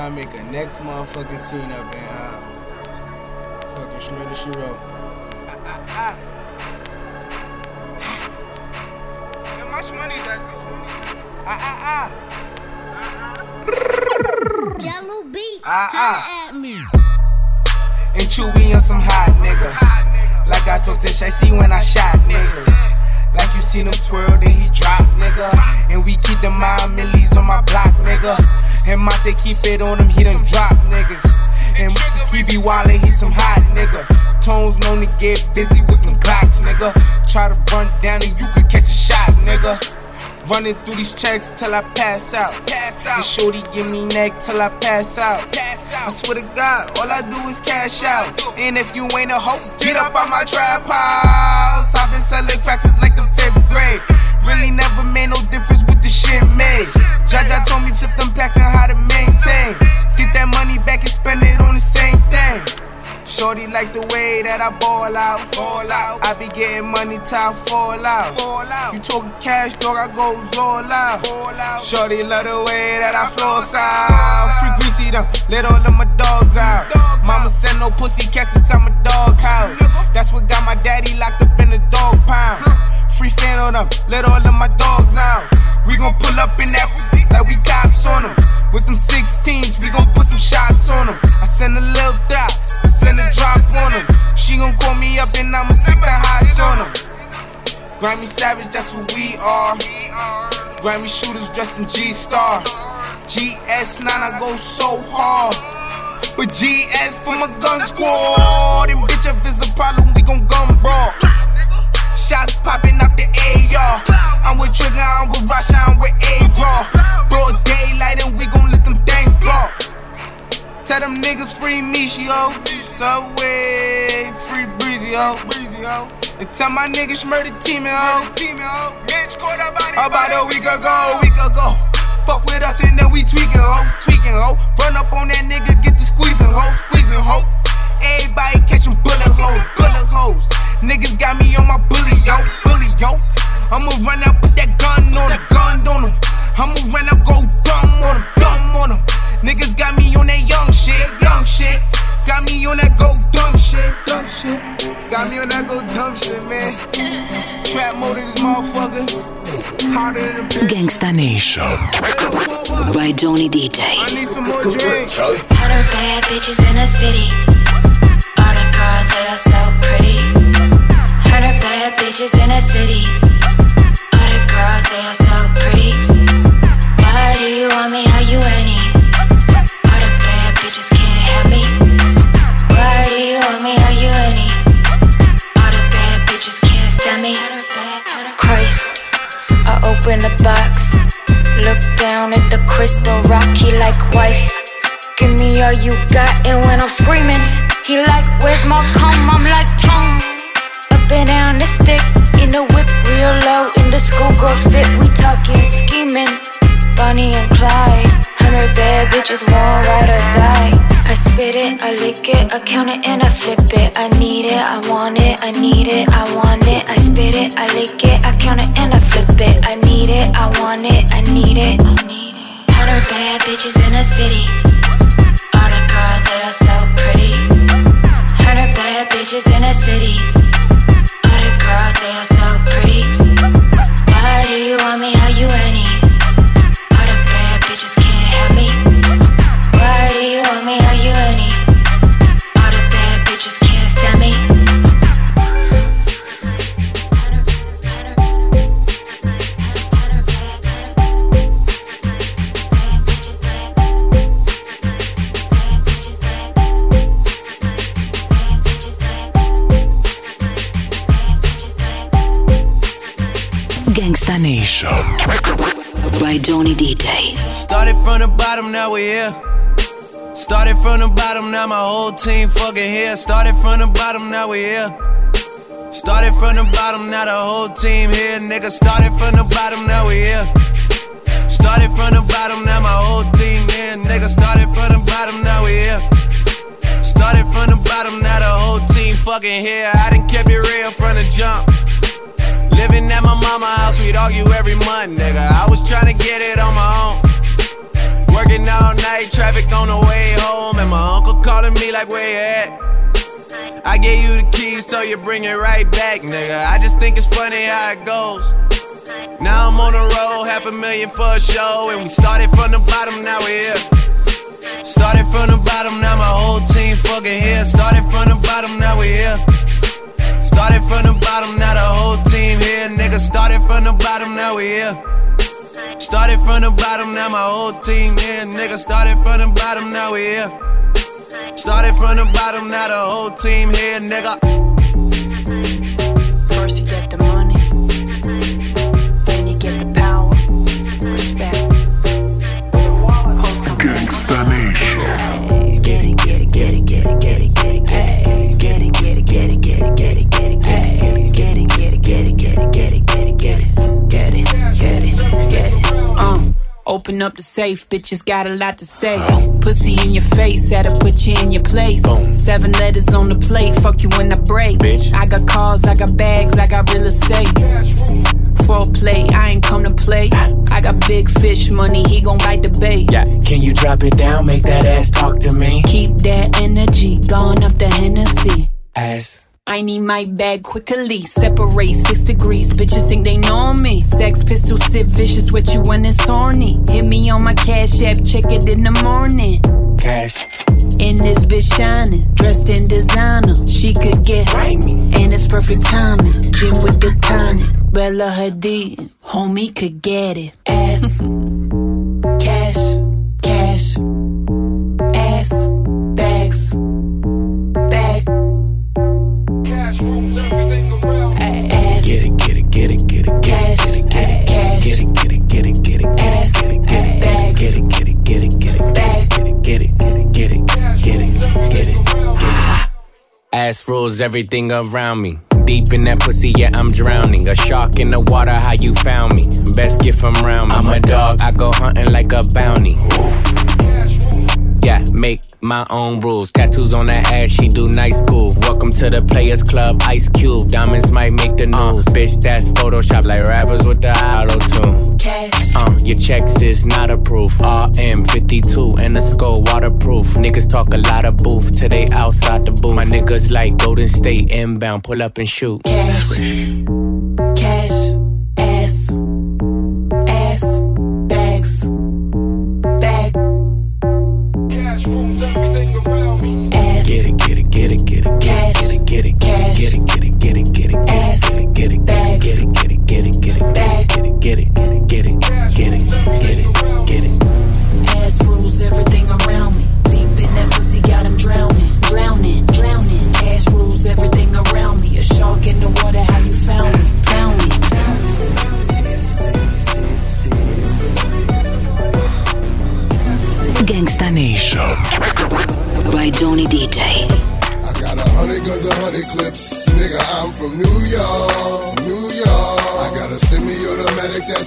Try to make a next motherfucking scene up in uh, fucking Shmurda she wrote. How much money's at this Ah, ah, Jahlil Beats, Ah, ah. holla at me. ah. And Chewy on some hot nigga. Like I talked to Shay when I shot niggas. Like you seen him twirl, then he drop, nigga. And we keep the mind millies on my block, nigga. And Monte keep it on him, he done drop niggas. And he be wildin', he some hot nigga. Tones known to get busy with them clocks, nigga. Try to run down and you could catch a shot, nigga. Running through these checks till I pass out. Pass out. And shorty give me neck till I pass out. Pass out. I swear to God, all I do is cash out. And if you ain't a hoe, get up on my trap house. I've been selling cracks since like the fifth grade. Really never made no difference with the shit made. Jaja told me flip them packs and how to maintain. Get that money back and spend it on the same thing. Shorty like the way that I ball out, ball out. I be getting money till I fall out, fall out. You talking cash, dog? I go all out, all out. Shorty love the way that I floss out. Free greasy them, let all of my dogs out. Mama said no pussy cats inside my dog house. That's what got my daddy locked up in the dog pound. Free fan on them, let all of my dogs out. Grammy shooters dressed in G Star. GS9, I go so hard. But GS for my gun squad. And bitch, if it's a problem, we gon' gun brawl. Shots popping out the AR. I'm with Trigger, I'm with Rasha, I'm with A-Raw. Broad daylight and we gon' let them things blow. Tell them niggas free yo. Subway, free breezy, yo. And tell my niggas murder team, yo. About a week ago, week ago. Fuck with us and then we tweaking, ho. Tweaking, ho. Run up on that nigga, get the squeezing, ho. Squeezing, ho. Everybody catching bullet holes, bullet holes. Niggas got me on my bully, yo, bully, yo. I'ma run out, put that gun on him, gun on him. I'ma run out, go dumb on him, dumb on him. Niggas got me on that young shit, young shit. Got me on that go dumb shit, dumb shit. Got me on that go dumb shit, man. Trap mode in this motherfucker. Harder than a bitch. Gangsta Nation by Johnny DJ. I need some more drinks. Charlie. Hotter bad bitches in the city. All the girls, they are so pretty. Hotter bad bitches in the city. All the girls, they are so pretty. Why do you want me? Are you open the box. Look down at the crystal rocky like wife. Give me all you got, and when I'm screaming, he like, Where's my cum? I'm like, tongue. Up and down the stick, in the whip, real low, in the schoolgirl fit, we talking scheming. Bonnie and Clyde, hundred bad bitches, one ride or die. I spit it, I lick it, I count it and I flip it. I need it, I want it, I need it, I want it. I spit it, I lick it, I count it and I flip it. I need it, I want it, I need it, I need it. Hundred bad bitches in the city. All the girls, they are so pretty. Hundred bad bitches in the city. All the girls, they are so pretty. Why do you want me? Are you any? Gangsta Nation by Donny DJ. Started from the bottom, now we're here. Started from the bottom, now my whole team fucking here. Started from the bottom, now we're here. Started from the bottom, now the whole team here, nigga. Started from the bottom, now we're here. Started from the bottom, now my whole team here, nigga. Started from the bottom, now we're here. Started from the bottom, now the whole team fucking here. I done kept it real from the jump. Living at my mama house, we'd argue every month, nigga. I was trying to get it on my own. Working all night, traffic on the way home, and my uncle calling me like, where you at? I gave you the keys, so you bring it right back, nigga. I just think it's funny how it goes. Now I'm on the road, half a million for a show, and we started from the bottom, now we're here. Started from the bottom, now my whole team fucking here. Started from the bottom, now we're here. Started from the bottom, now the whole started from the bottom, now we here. Started from the bottom, now my whole team here. Nigga, started from the bottom, now we here. Started from the bottom, now the whole team here, nigga. Open up the safe, bitches got a lot to say. Pussy in your face, that'll put you in your place. Seven letters on the plate, fuck you when I break. Bitch. I got cars, I got bags, I got real estate. Foreplay, I ain't come to play. I got big fish money, he gon' bite the bait. Yeah, can you drop it down? Make that ass talk to me. Keep that energy, going up the Hennessy. Ass. I need my bag quickly. Separate six degrees. Bitches think they know me. Sex pistol sit vicious with you when it's horny. Hit me on my cash app, check it in the morning. Cash. In this bitch shining, dressed in designer. She could get Grimy. and it's perfect timing. Gym with the tonic. Bella Hadid, homie could get it. Ass, Ass rules everything around me. Deep in that pussy, yeah, I'm drowning. A shark in the water, how you found me? Best gift from round me. I'm a dog, I go hunting like a bounty. Yeah, make my own rules. Tattoos on that ass, she do night school. Welcome to the Players Club, Ice Cube. Diamonds might make the news. bitch, that's Photoshop like rappers with the auto tune. cash. Uh, your checks is not approved. RM52 and the skull waterproof. Niggas talk a lot of booth till they outside the booth. My niggas like Golden State inbound, pull up and shoot. Cash, cash,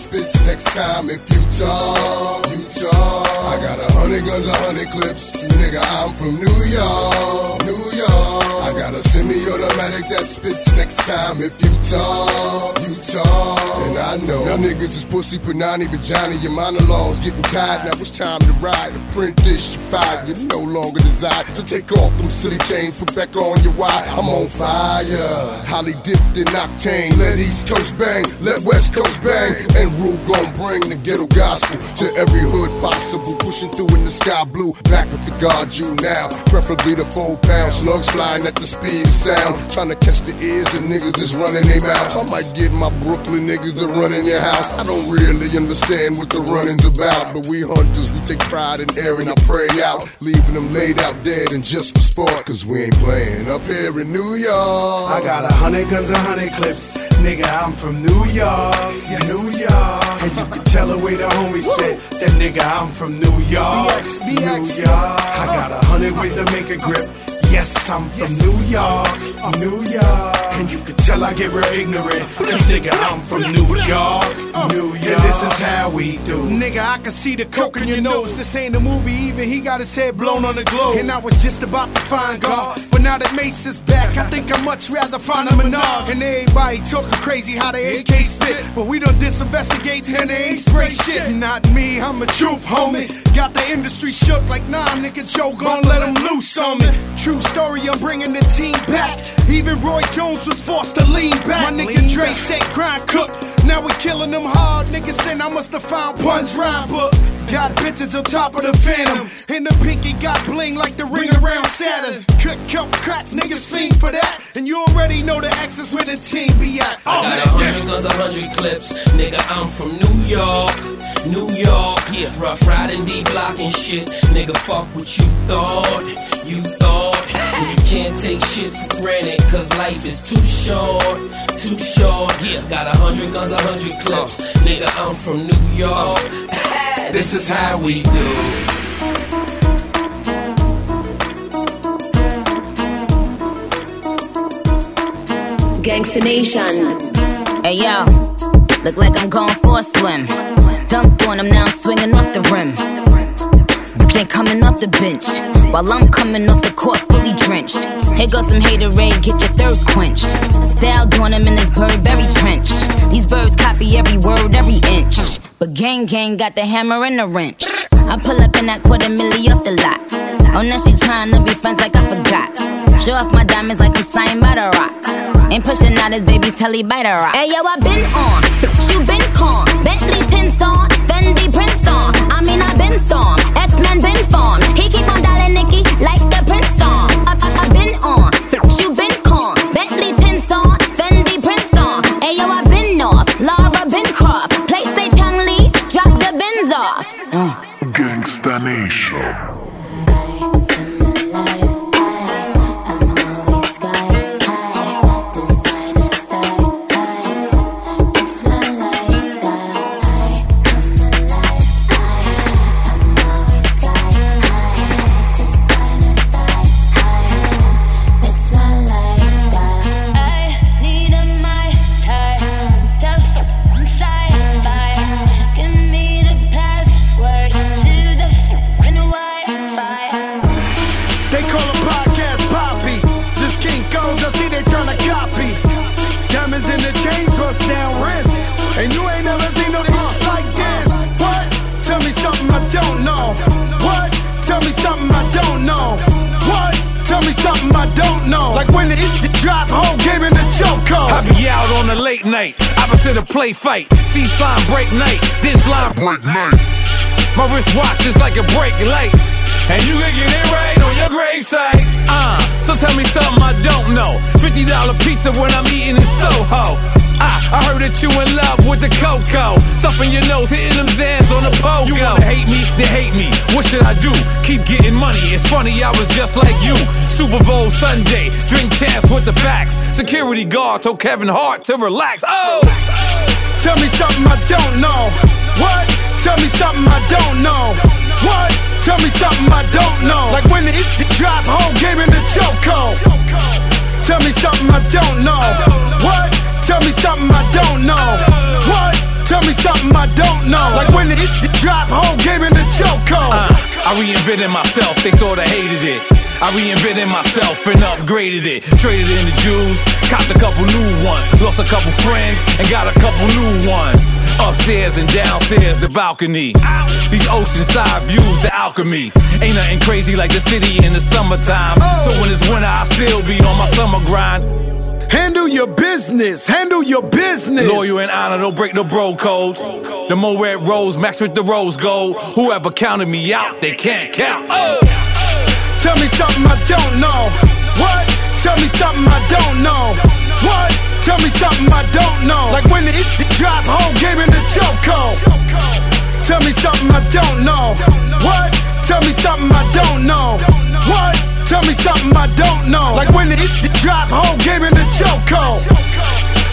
spits next time if you talk, you talk. I got a hundred guns, a hundred clips. Nigga, I'm from New York, New York. I got a semi-automatic that spits next time if you talk, you talk. And I know y'all niggas is pussy, panani, vagina. Your monologues getting tired. Now it's time to ride. Print this, you fired. You no longer desire. So take off them silly chains, put back on your wire. I'm on fire. Holly dipped in octane. Let East Coast bang, let West Coast bang. And Rule gon' bring the ghetto gospel to every hood possible. Pushing through in the sky blue. Back with the guard you now. Preferably the four pound slugs flying at the speed of sound. Trying to catch the ears of niggas that's running their mouths. I might get my Brooklyn niggas to run in your house. I don't really understand what the running's about. But we hunters, we take pride in airing our prey out. Leaving them laid out dead and just for sport. Cause we ain't playing up here in New York. I got a hundred guns, a hundred clips. Nigga, I'm from New York, New York. And you can tell the way the homies said that nigga, I'm from New York. BX, BX. New York. I got a hundred uh-huh. ways to make a grip. Yes, I'm from New York, New York. And you can tell I get real ignorant. Cause nigga, I'm from New York, New York. And this is how we do. Nigga, I can see the coke in your nose. This ain't a movie, even he got his head blown on the globe. And I was just about to find God. But now that Mace is back, I think I'd much rather find a Menard. And everybody talking crazy how they AK spit. But we done disinvestigate and they ain't spray shit. Not me, I'm a truth, homie. Got the industry shook like nah, nigga, Joe gon' let him loose on me. True story, I'm bringing the team back. Even Roy Jones was forced to lean back. My nigga Dre said grind cook. Now we killing them hard. Niggas saying I must have found Pun's rhyme book. Got bitches on top of the phantom. And the pinky got bling like the ring around Saturn. Cook, coke, crack, niggas fiend for that. And you already know the X's where the team be at. I got a hundred guns, a hundred clips. Nigga, I'm from New York. New York, yeah, rough riding, D block and shit. Nigga, fuck what you thought. You thought. And you can't take shit for granted, cause life is too short. Too short, yeah. Got a hundred guns, a hundred clips. Oh. Nigga, I'm from New York. this is how we do. Gangsta Nation. Hey yo, look like I'm going for a swim. Dunked on him, now I'm swinging off the rim. Bitch ain't coming off the bench. While I'm coming off the court fully drenched. Here goes some haterade, get your thirst quenched. Style doing him in this Burberry trench. These birds copy every word, every inch. But gang gang got the hammer and the wrench. I pull up in that quarter milli off the lot. Oh, now she tryna be friends like I forgot. Show off my diamonds like I'm signed by the rock. Ain't pushing out his baby's telly by the rock. Hey yo, I been on, you been con. Bentley tints on, Fendi prints on. I mean I been storm, X Men been formed. He keep on dialing Nicky like the prince on. Out on a late night, opposite a play fight. See slime break night, This line break night. My wristwatch is like a brake light. And you can get it right on your gravesite. Uh, so tell me something I don't know. $50 pizza when I'm eating in Soho. Ah, I heard that you in love with the cocoa. Stuffing your nose, hitting them Zans on the pogo. You wanna hate me? Then hate me. What should I do? Keep getting money. It's funny, I was just like you. Super Bowl Sunday, drink champs with the facts. Security guard told Kevin Hart to relax. Oh! Tell me something I don't know. What? Tell me something I don't know. What? Tell me something I don't know. Like when the shit drop, whole game in the chokehold. Tell me something I don't know. What? Tell me something I don't know. What? Tell me something I don't know. Like when the shit drop, whole game in the chokehold. Uh, I reinvented myself, they sorta hated it. I reinvented myself and upgraded it. Traded in the jewels, copped a couple new ones. Lost a couple friends and got a couple new ones. Upstairs and downstairs, the balcony. These oceanside views, the alchemy. Ain't nothing crazy like the city in the summertime. So when it's winter, I still be on my summer grind. Handle your business. Handle your business. Loyal and honor, don't break no bro codes. The more red rose, max with the rose gold. Whoever counted me out, they can't count. Oh! Tell me something I don't know. What? Tell me something I don't know. What? Tell me something I don't know. Like when the shit drop, whole game in the chokehold. Tell me something I don't know. What? Tell me something I don't know. What? Tell me something I don't know. Like when the shit drop, whole game in the chokehold.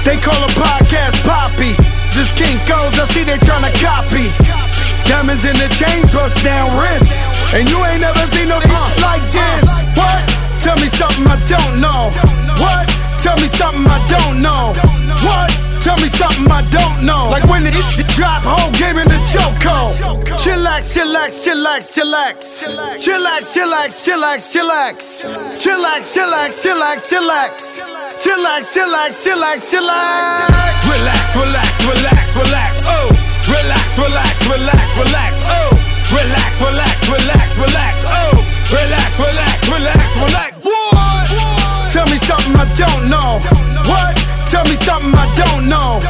They call a podcast Poppy. is Kinkos, I see they tryna copy. Diamonds in the chains, bust down wrists. And you ain't never seen no uh, like this. What? Tell me something I don't know. What? Something I don't know. What? Tell me something I don't know. Like when this shit drop, whole game in the chokehold. Chillax, chillax, chillax, chillax. Chillax, chillax, chillax, chillax. Chillax, chillax, chillax, chillax. Chillax, chillax, chillax, chillax. Relax, relax, relax, relax. Oh, relax, relax, relax, relax. Oh, relax, relax, relax, relax. Oh, relax, relax, relax, relax. What? Tell me something I don't know. What? Tell me something I don't know.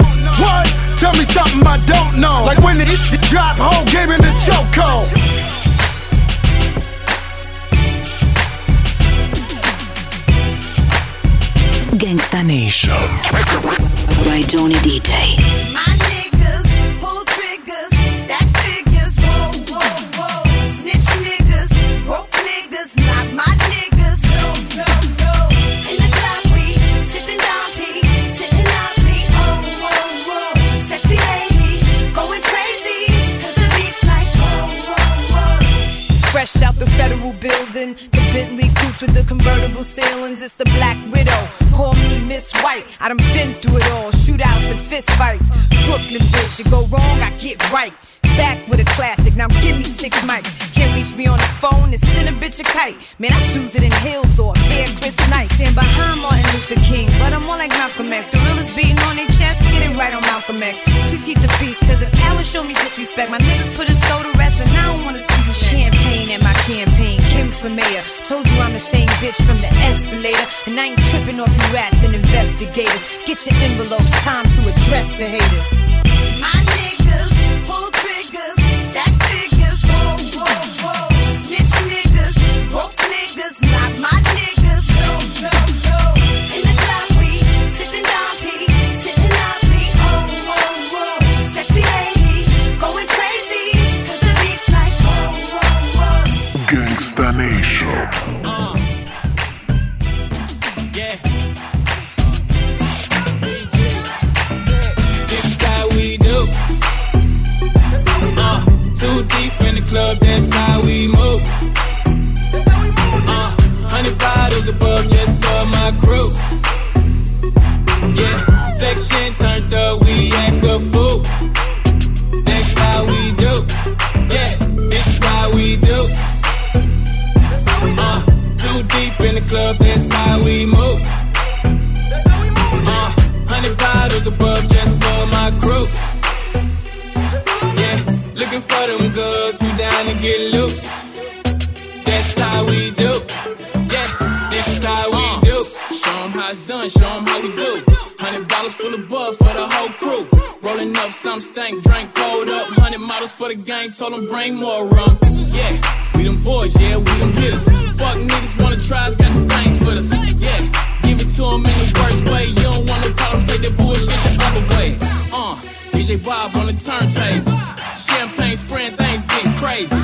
What? Tell me something I don't know. Like when this shit drop, whole game in the chokehold. Gangsta Nation. By Johnny DJ. Ceilings. It's the Black Widow. Call me Miss White. I done been through it all. Shootouts and fist fights. Brooklyn bitch, you go wrong, I get right. Back with a classic, now give me six mics. Can't reach me on the phone and send a bitch a kite. Man, I do it in hills or hair Chris Nice. Stand behind Martin Luther King, but I'm more like Malcolm X. Gorillas beating on their chest, get it right on Malcolm X. Please keep the peace, cause if cowards show me disrespect, my niggas put us go to rest, and I don't wanna see you champagne at my campaign. Kim for mayor, told you I'm the same bitch from the escalator, and I ain't tripping off you rats and investigators. Get your envelopes, time to address the haters. Pull the club, that's how we move. Uh, hundred bottles above just for my crew. Yeah, looking for them girls who down to get loose. That's how we do. Yeah, this is how we do. Show 'em how it's done, show 'em how we do. Hundred bottles full of bud for the whole crew. Up some stank, drink cold up. Hundred models for the gang, told them bring more rum. Yeah, we them boys, yeah, we them hitters. Fuck niggas wanna try, got the things with us. Yeah, give it to 'em in the worst way. You don't want no problem, take that bullshit the other way. Uh, DJ Bob on the turntables. Champagne spraying, things getting crazy.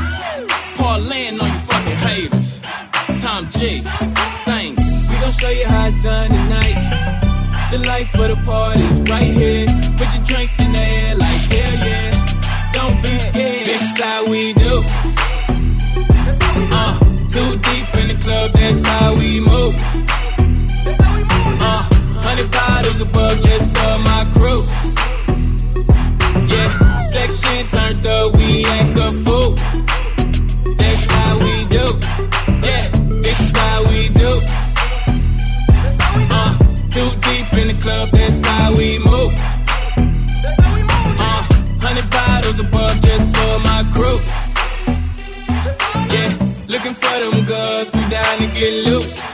Parlaying on you fucking haters. Tom G, sing. We gon' show you how it's done tonight. The life of the party's right here. Put your drinks in the air like hell yeah. Don't be scared, this is how we do. Uh, too deep in the club, that's how we move. Uh, hundred bottles above just for my crew. Yeah, section turned up, we act a fool. Get loose.